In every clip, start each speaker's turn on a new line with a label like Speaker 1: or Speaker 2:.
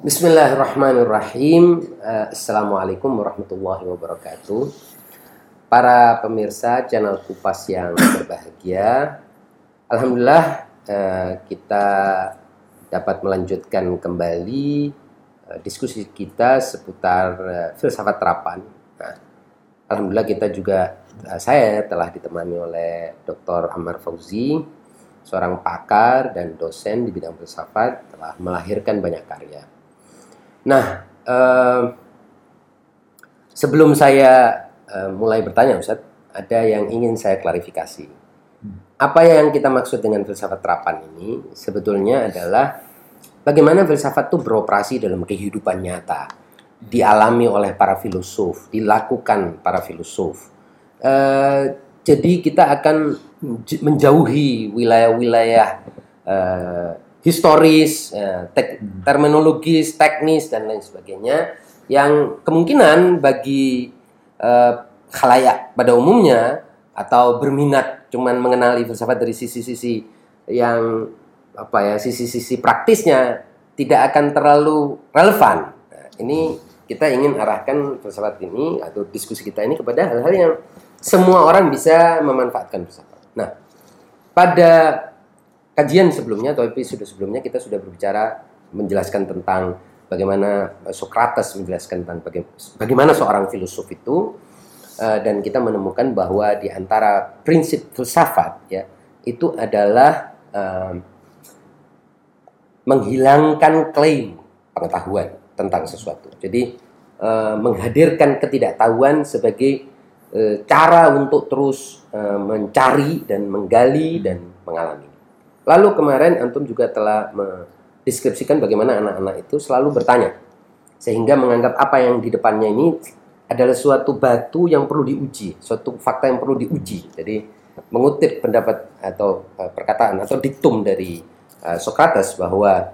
Speaker 1: Bismillahirrahmanirrahim. Eh, Assalamualaikum warahmatullahi wabarakatuh. Para pemirsa channel Kupas yang berbahagia, Alhamdulillah eh, kita dapat melanjutkan kembali eh, diskusi kita seputar filsafat terapan. Nah, Alhamdulillah kita juga saya telah ditemani oleh Dr. Ammar Fauzi, seorang pakar dan dosen di bidang filsafat telah melahirkan banyak karya. Nah, uh, sebelum saya uh, mulai bertanya, Ustaz, ada yang ingin saya klarifikasi. Apa yang kita maksud dengan filsafat terapan ini sebetulnya adalah bagaimana filsafat itu beroperasi dalam kehidupan nyata, dialami oleh para filosof, dilakukan para filosof. Uh, jadi kita akan menjauhi wilayah-wilayah uh, historis, ya, tek, hmm. terminologis, teknis dan lain sebagainya yang kemungkinan bagi uh, khalayak pada umumnya atau berminat cuman mengenali filsafat dari sisi-sisi yang apa ya sisi-sisi praktisnya tidak akan terlalu relevan. Nah, ini kita ingin arahkan filsafat ini atau diskusi kita ini kepada hal-hal yang semua orang bisa memanfaatkan filsafat. Nah, pada kajian sebelumnya atau episode sebelumnya kita sudah berbicara menjelaskan tentang bagaimana eh, Socrates menjelaskan tentang bagaimana seorang filosof itu eh, dan kita menemukan bahwa di antara prinsip filsafat ya itu adalah um, menghilangkan klaim pengetahuan tentang sesuatu. Jadi uh, menghadirkan ketidaktahuan sebagai uh, cara untuk terus uh, mencari dan menggali dan mengalami. Lalu kemarin antum juga telah mendeskripsikan bagaimana anak-anak itu selalu bertanya sehingga menganggap apa yang di depannya ini adalah suatu batu yang perlu diuji, suatu fakta yang perlu diuji. Jadi mengutip pendapat atau uh, perkataan atau diktum dari uh, Socrates bahwa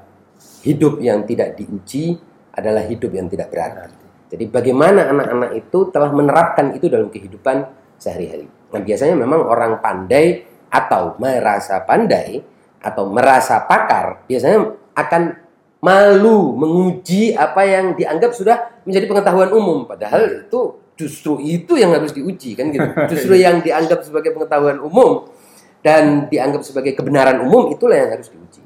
Speaker 1: hidup yang tidak diuji adalah hidup yang tidak berarti. Jadi bagaimana anak-anak itu telah menerapkan itu dalam kehidupan sehari-hari. Nah biasanya memang orang pandai atau merasa pandai atau merasa pakar biasanya akan malu menguji apa yang dianggap sudah menjadi pengetahuan umum. Padahal itu justru itu yang harus diuji kan gitu. Justru yang dianggap sebagai pengetahuan umum dan dianggap sebagai kebenaran umum itulah yang harus diuji.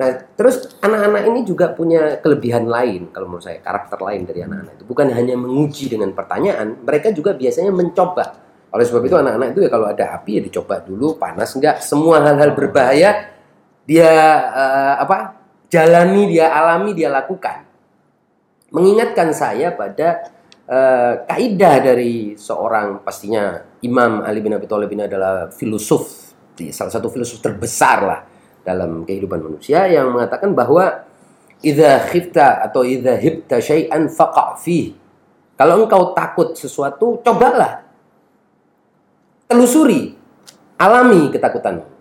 Speaker 1: Nah terus anak-anak ini juga punya kelebihan lain kalau menurut saya karakter lain dari anak-anak itu. Bukan hanya menguji dengan pertanyaan mereka juga biasanya mencoba. Oleh sebab itu anak-anak itu ya kalau ada api ya dicoba dulu panas enggak semua hal-hal berbahaya dia uh, apa jalani, dia alami, dia lakukan. Mengingatkan saya pada uh, kaidah dari seorang pastinya Imam Ali bin Abi Thalib ini adalah filosof, salah satu filosof terbesar lah dalam kehidupan manusia yang mengatakan bahwa idza khifta atau idza hibta syai'an faqa. Kalau engkau takut sesuatu, cobalah. Telusuri, alami ketakutanmu.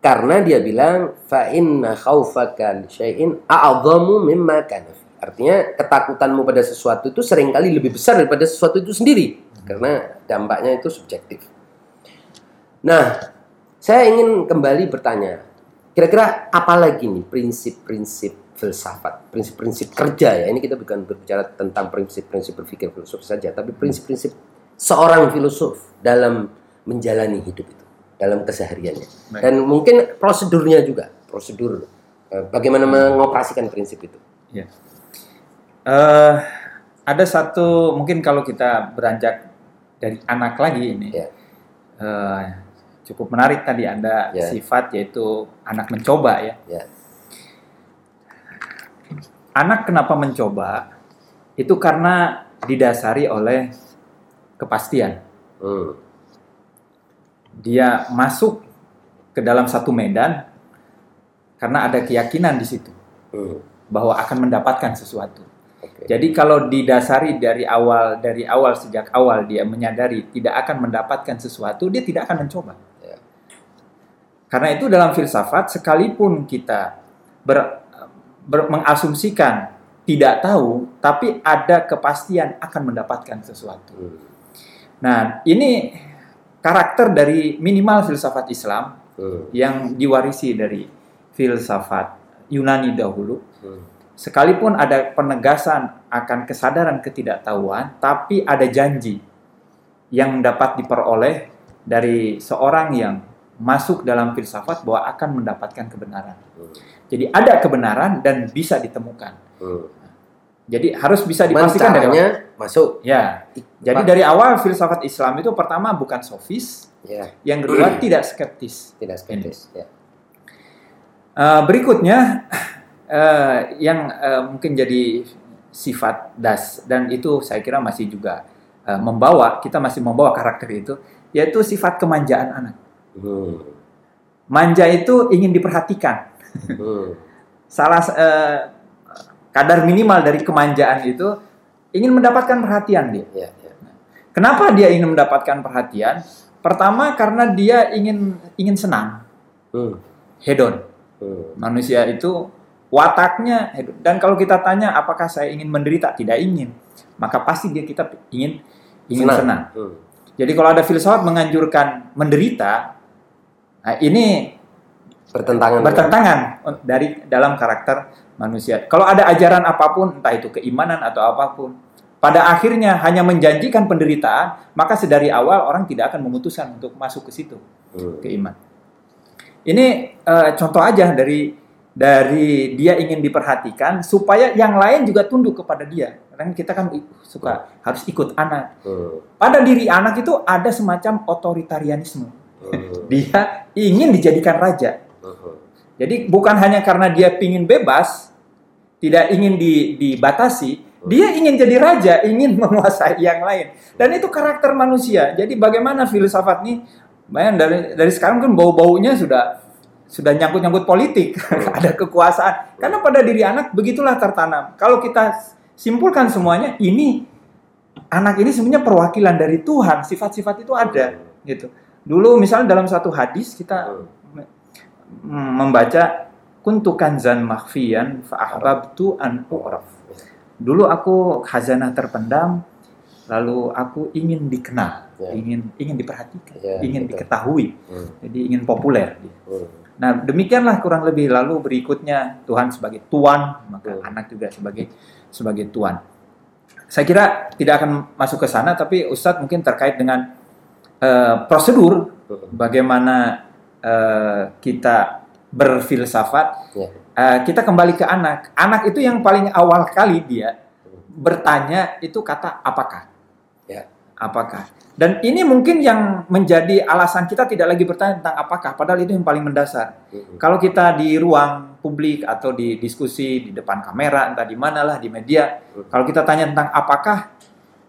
Speaker 1: Karena dia bilang fa inna khaufaka syai'in a'dhamu mimma kana. Artinya ketakutanmu pada sesuatu itu sering kali lebih besar daripada sesuatu itu sendiri karena dampaknya itu subjektif. Nah, saya ingin kembali bertanya, kira-kira apa lagi nih prinsip-prinsip filsafat, prinsip-prinsip kerja ya. Ini kita bukan berbicara tentang prinsip-prinsip berpikir filosof saja, tapi prinsip-prinsip seorang filosof dalam menjalani hidup itu dalam kesehariannya. Baik. Dan mungkin prosedurnya juga, prosedur uh, bagaimana hmm. mengoperasikan prinsip itu.
Speaker 2: Ya. Uh, ada satu mungkin kalau kita beranjak dari anak lagi ini, ya. uh, cukup menarik tadi anda ya. sifat yaitu anak mencoba ya. ya. Anak kenapa mencoba? Itu karena didasari oleh kepastian. Hmm dia masuk ke dalam satu medan karena ada keyakinan di situ hmm. bahwa akan mendapatkan sesuatu. Okay. Jadi kalau didasari dari awal dari awal sejak awal dia menyadari tidak akan mendapatkan sesuatu, dia tidak akan mencoba. Yeah. Karena itu dalam filsafat sekalipun kita ber, ber, mengasumsikan tidak tahu, tapi ada kepastian akan mendapatkan sesuatu. Hmm. Nah, ini karakter dari minimal filsafat Islam hmm. yang diwarisi dari filsafat Yunani dahulu. Hmm. sekalipun ada penegasan akan kesadaran ketidaktahuan, tapi ada janji yang dapat diperoleh dari seorang yang masuk dalam filsafat bahwa akan mendapatkan kebenaran.
Speaker 1: Hmm.
Speaker 2: Jadi ada kebenaran dan bisa ditemukan.
Speaker 1: Hmm.
Speaker 2: Jadi harus bisa dipastikan dari awal.
Speaker 1: masuk.
Speaker 2: Ya. Jadi dari awal filsafat Islam itu pertama bukan sofis,
Speaker 1: Ya,
Speaker 2: yang kedua tidak skeptis.
Speaker 1: tidak skeptis. Ya.
Speaker 2: Eh, berikutnya eh, yang eh, mungkin jadi sifat das dan itu saya kira masih juga eh, membawa kita masih membawa karakter itu yaitu sifat kemanjaan anak.
Speaker 1: Hmm.
Speaker 2: Manja itu ingin diperhatikan.
Speaker 1: Hmm.
Speaker 2: Salah eh, kadar minimal dari kemanjaan itu ingin mendapatkan perhatian dia.
Speaker 1: Ya, ya.
Speaker 2: Kenapa dia ingin mendapatkan perhatian? Pertama karena dia ingin ingin senang,
Speaker 1: Hmm.
Speaker 2: hedon.
Speaker 1: Hmm.
Speaker 2: Manusia itu wataknya hedon. Dan kalau kita tanya apakah saya ingin menderita? Tidak ingin. Maka pasti dia kita ingin ingin senang.
Speaker 1: Hmm.
Speaker 2: Jadi kalau ada filsafat menganjurkan menderita, nah ini
Speaker 1: Bertentangan.
Speaker 2: bertentangan dari dalam karakter manusia. Kalau ada ajaran apa pun, entah itu keimanan atau apa pun, pada akhirnya hanya menjanjikan penderitaan, maka sedari awal orang tidak akan memutuskan untuk masuk ke situ,
Speaker 1: Hmm.
Speaker 2: ke iman. Ini eh, contoh aja dari dari dia ingin diperhatikan supaya yang lain juga tunduk kepada dia. Karena kita kan suka harus ikut anak.
Speaker 1: Hmm.
Speaker 2: Pada diri anak itu ada semacam otoritarianisme.
Speaker 1: Hmm.
Speaker 2: Dia ingin dijadikan raja.
Speaker 1: Hmm.
Speaker 2: Jadi bukan hanya karena dia ingin bebas, tidak ingin di- dibatasi, dia ingin jadi raja, ingin menguasai yang lain. Dan itu karakter manusia. Jadi bagaimana filsafat ini? Bayang dari dari sekarang kan bau-baunya sudah sudah nyangkut-nyangkut politik, ada kekuasaan. Karena pada diri anak begitulah tertanam. Kalau kita simpulkan semuanya, ini anak ini sebenarnya perwakilan dari Tuhan. Sifat-sifat itu ada, gitu. Dulu misalnya dalam satu hadis kita mm, membaca kuntu kanzan makhfiyan fa ahbabtu an u'raf. Dulu aku khazanah terpendam, lalu aku ingin dikenal,
Speaker 1: Ya.
Speaker 2: ingin ingin diperhatikan,
Speaker 1: Ya,
Speaker 2: ingin
Speaker 1: betul.
Speaker 2: diketahui.
Speaker 1: Hmm.
Speaker 2: Jadi ingin populer.
Speaker 1: Hmm.
Speaker 2: Nah, demikianlah kurang lebih lalu berikutnya Tuhan sebagai tuan, maka
Speaker 1: Hmm.
Speaker 2: anak juga sebagai sebagai tuan. Saya kira tidak akan masuk ke sana tapi Ustadz mungkin terkait dengan eh, prosedur
Speaker 1: Hmm.
Speaker 2: bagaimana eh, kita berfilsafat,
Speaker 1: Ya.
Speaker 2: eh, kita kembali ke anak. Anak itu yang paling awal kali dia bertanya itu kata apakah?
Speaker 1: Ya.
Speaker 2: Apakah? Dan ini mungkin yang menjadi alasan kita tidak lagi bertanya tentang apakah, padahal itu yang paling mendasar.
Speaker 1: Hmm.
Speaker 2: Kalau kita di ruang publik atau di diskusi di depan kamera, entah di mana lah di media,
Speaker 1: Hmm.
Speaker 2: kalau kita tanya tentang apakah,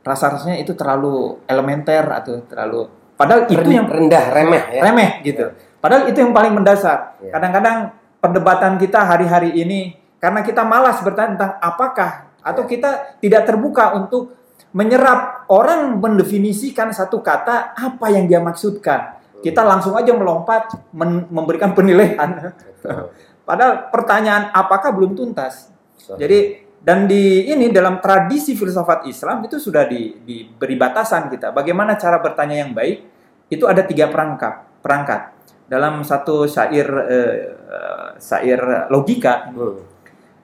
Speaker 2: rasa-rasanya itu terlalu elementer atau terlalu, padahal itu yang
Speaker 1: rendah, remeh ya.
Speaker 2: remeh gitu. Padahal itu yang paling mendasar.
Speaker 1: Ya.
Speaker 2: Kadang-kadang perdebatan kita hari-hari ini karena kita malas bertanya tentang apakah atau
Speaker 1: Ya.
Speaker 2: kita tidak terbuka untuk menyerap orang mendefinisikan satu kata apa yang dia maksudkan. Kita langsung aja melompat men- memberikan penilaian. Padahal pertanyaan apakah belum tuntas. Jadi dan di ini dalam tradisi filsafat Islam itu sudah di, diberi batasan kita. Bagaimana cara bertanya yang baik? Itu ada tiga perangkat. Perangkat dalam satu syair eh, eh, syair logika
Speaker 1: hmm.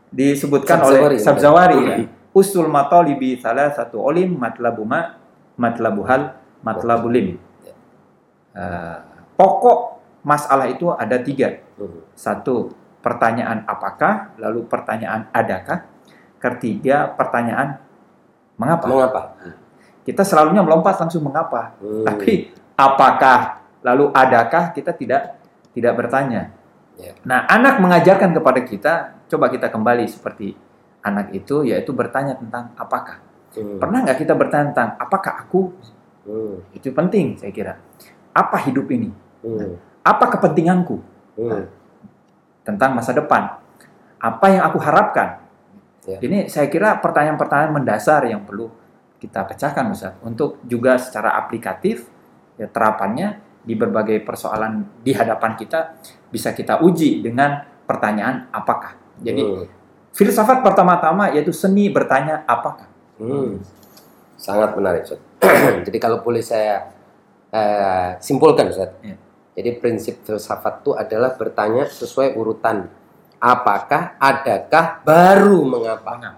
Speaker 2: disebutkan
Speaker 1: Sabzawari,
Speaker 2: oleh. Sabzawari ya. Usul matalibi salah satu olim matlabuma matlabuhal matlabulim.
Speaker 1: Ya.
Speaker 2: Eh, pokok masalah itu ada tiga.
Speaker 1: Hmm.
Speaker 2: Satu, pertanyaan apakah, lalu pertanyaan adakah, ketiga pertanyaan mengapa.
Speaker 1: Mengapa?
Speaker 2: Kita selalunya melompat langsung mengapa,
Speaker 1: Hmm.
Speaker 2: tapi apakah, lalu adakah kita tidak tidak bertanya.
Speaker 1: Ya.
Speaker 2: Nah, anak mengajarkan kepada kita, coba kita kembali seperti anak itu, yaitu bertanya tentang apakah.
Speaker 1: Hmm.
Speaker 2: Pernah nggak kita bertanya tentang apakah aku?
Speaker 1: Hmm.
Speaker 2: Itu penting, saya kira. Apa hidup ini?
Speaker 1: Hmm.
Speaker 2: Apa kepentinganku?
Speaker 1: Hmm.
Speaker 2: tentang masa depan. Apa yang aku harapkan?
Speaker 1: Ya.
Speaker 2: Ini saya kira pertanyaan-pertanyaan mendasar yang perlu kita pecahkan Ustaz untuk juga secara aplikatif ya terapannya di berbagai persoalan di hadapan kita bisa kita uji dengan pertanyaan apakah. Jadi
Speaker 1: Hmm.
Speaker 2: filsafat pertama-tama yaitu seni bertanya apakah.
Speaker 1: Hmm. Sangat menarik, Ustaz. Jadi kalau boleh saya eh, simpulkan, Ustaz.
Speaker 2: Ya.
Speaker 1: Jadi prinsip filsafat itu adalah bertanya sesuai urutan apakah, adakah, baru mengapa.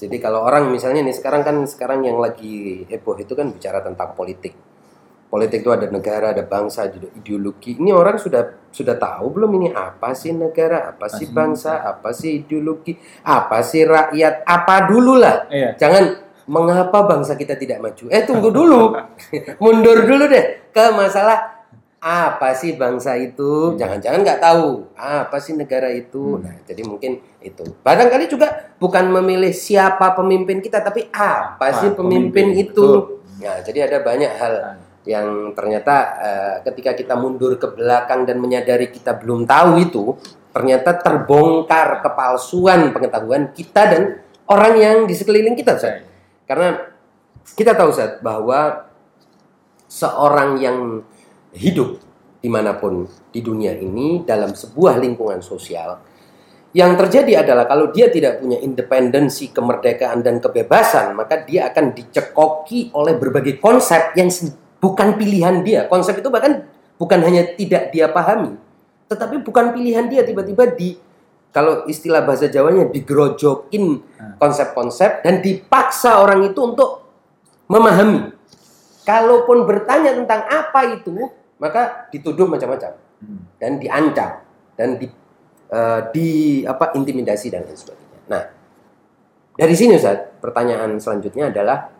Speaker 1: Jadi kalau orang misalnya nih sekarang kan sekarang yang lagi heboh itu kan bicara tentang politik. Politik itu ada negara, ada bangsa, ada ideologi. Ini orang sudah sudah tahu belum ini apa sih negara, apa sih bangsa, apa sih ideologi, apa sih rakyat, apa dulu lah.
Speaker 2: Iya.
Speaker 1: Jangan mengapa bangsa kita tidak maju. Eh tunggu dulu, mundur dulu deh ke masalah apa sih bangsa itu? Jangan-jangan nggak tahu apa sih negara itu. Nah, jadi mungkin itu. Barangkali juga bukan memilih siapa pemimpin kita, tapi apa sih pemimpin,
Speaker 2: pemimpin,
Speaker 1: itu?
Speaker 2: betul.
Speaker 1: Nah, jadi ada banyak hal yang ternyata eh, ketika kita mundur ke belakang dan menyadari kita belum tahu itu, ternyata terbongkar kepalsuan pengetahuan kita dan orang yang di sekeliling kita, Ustaz. Karena kita tahu Ustaz bahwa seorang yang hidup di mana pun di dunia ini dalam sebuah lingkungan sosial yang terjadi adalah kalau dia tidak punya independensi, kemerdekaan dan kebebasan, maka dia akan dicekoki oleh berbagai konsep yang bukan pilihan dia. Konsep itu bahkan bukan hanya tidak dia pahami, tetapi bukan pilihan dia tiba-tiba di kalau istilah bahasa Jawanya digerojokin konsep-konsep dan dipaksa orang itu untuk memahami. Kalaupun bertanya tentang apa itu, maka dituduh macam-macam dan diancam dan di, eh, di apa intimidasi dan lain sebagainya. Nah, dari sini Ustaz, pertanyaan selanjutnya adalah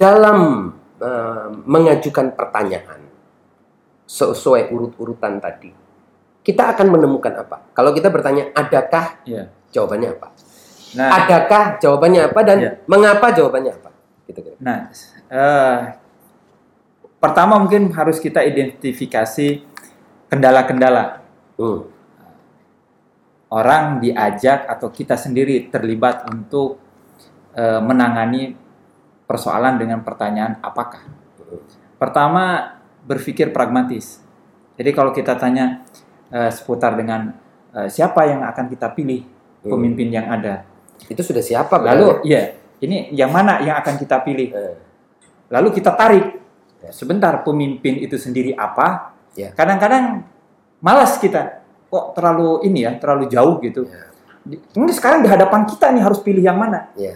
Speaker 1: dalam eh, mengajukan pertanyaan sesuai urut-urutan tadi, kita akan menemukan apa? Kalau kita bertanya adakah,
Speaker 2: Iya.
Speaker 1: jawabannya apa?
Speaker 2: Nah,
Speaker 1: Adakah jawabannya apa dan
Speaker 2: Iya.
Speaker 1: mengapa jawabannya apa? Gitu kira.
Speaker 2: Nah, eh, pertama mungkin harus kita identifikasi kendala-kendala
Speaker 1: Hmm.
Speaker 2: orang diajak atau kita sendiri terlibat untuk eh, menangani persoalan dengan pertanyaan apakah. Pertama berpikir pragmatis. Jadi kalau kita tanya eh, seputar dengan eh, siapa yang akan kita pilih
Speaker 1: Hmm.
Speaker 2: pemimpin yang ada,
Speaker 1: Itu sudah siapa?
Speaker 2: lalu ya ini yang mana yang akan kita pilih?
Speaker 1: Eh,
Speaker 2: Lalu kita tarik
Speaker 1: Ya.
Speaker 2: sebentar pemimpin itu sendiri apa?
Speaker 1: Ya.
Speaker 2: Kadang-kadang malas kita kok terlalu ini ya terlalu jauh gitu.
Speaker 1: Ya.
Speaker 2: Di- Ini sekarang di hadapan kita nih harus pilih yang mana?
Speaker 1: ya.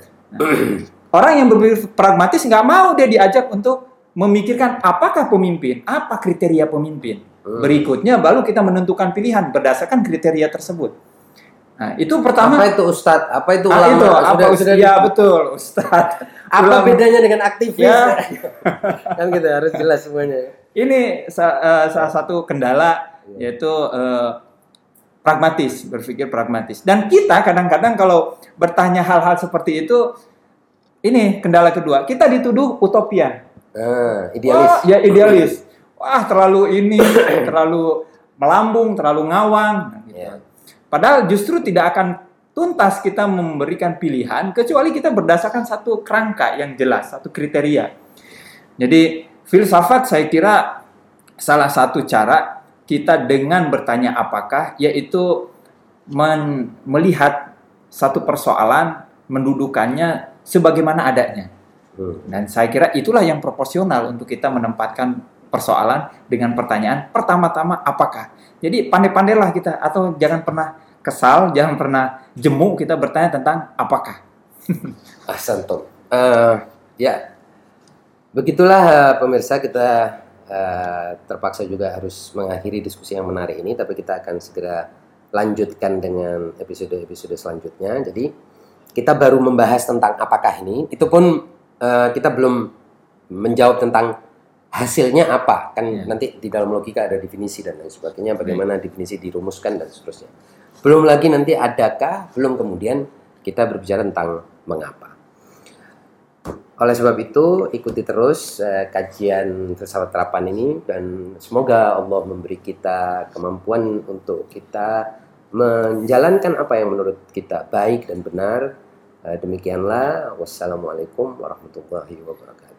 Speaker 2: Orang yang berpikir pragmatis nggak mau dia diajak untuk memikirkan apakah pemimpin, apa kriteria pemimpin.
Speaker 1: Hmm.
Speaker 2: Berikutnya baru kita menentukan pilihan berdasarkan kriteria tersebut. Nah, itu pertama.
Speaker 1: Apa itu Ustadz? Apa itu
Speaker 2: Ah,
Speaker 1: ulama?
Speaker 2: itu apa
Speaker 1: Sudah-
Speaker 2: ya betul Ustaz.
Speaker 1: Apa
Speaker 2: Ulama.
Speaker 1: bedanya dengan aktivis?
Speaker 2: Ya.
Speaker 1: kan gitu harus jelas semuanya.
Speaker 2: Ini eh, salah satu kendala yaitu eh, pragmatis, berpikir pragmatis. Dan kita kadang-kadang kalau bertanya hal-hal seperti itu, ini kendala kedua, kita dituduh utopian.
Speaker 1: Nah, idealis.
Speaker 2: Wah, ya idealis. Wah, terlalu ini, terlalu melambung, terlalu ngawang. Nah, gitu.
Speaker 1: Ya.
Speaker 2: Padahal justru tidak akan tuntas kita memberikan pilihan kecuali kita berdasarkan satu kerangka yang jelas, satu kriteria. Jadi filsafat saya kira salah satu cara kita dengan bertanya apakah yaitu men- melihat satu persoalan mendudukannya sebagaimana adanya.
Speaker 1: Hmm.
Speaker 2: Dan saya kira itulah yang proporsional untuk kita menempatkan persoalan dengan pertanyaan pertama-tama apakah. Jadi pandai-pandailah kita atau jangan pernah kesal, jangan pernah jemu kita bertanya tentang apakah.
Speaker 1: Ahsantum. Eh, ya, begitulah eh, pemirsa kita eh, terpaksa juga harus mengakhiri diskusi yang menarik ini, tapi kita akan segera lanjutkan dengan episode-episode selanjutnya. Jadi kita baru membahas tentang apakah ini, itu pun eh, kita belum menjawab tentang hasilnya apa. Kan
Speaker 2: Ya.
Speaker 1: nanti di dalam logika ada definisi dan lain sebagainya bagaimana definisi dirumuskan dan seterusnya. Belum lagi nanti adakah belum kemudian kita berbicara tentang mengapa. Oleh sebab itu ikuti terus eh, kajian filsafat terapan ini dan semoga Allah memberi kita kemampuan untuk kita menjalankan apa yang menurut kita baik dan benar demikianlah. Wassalamualaikum warahmatullahi wabarakatuh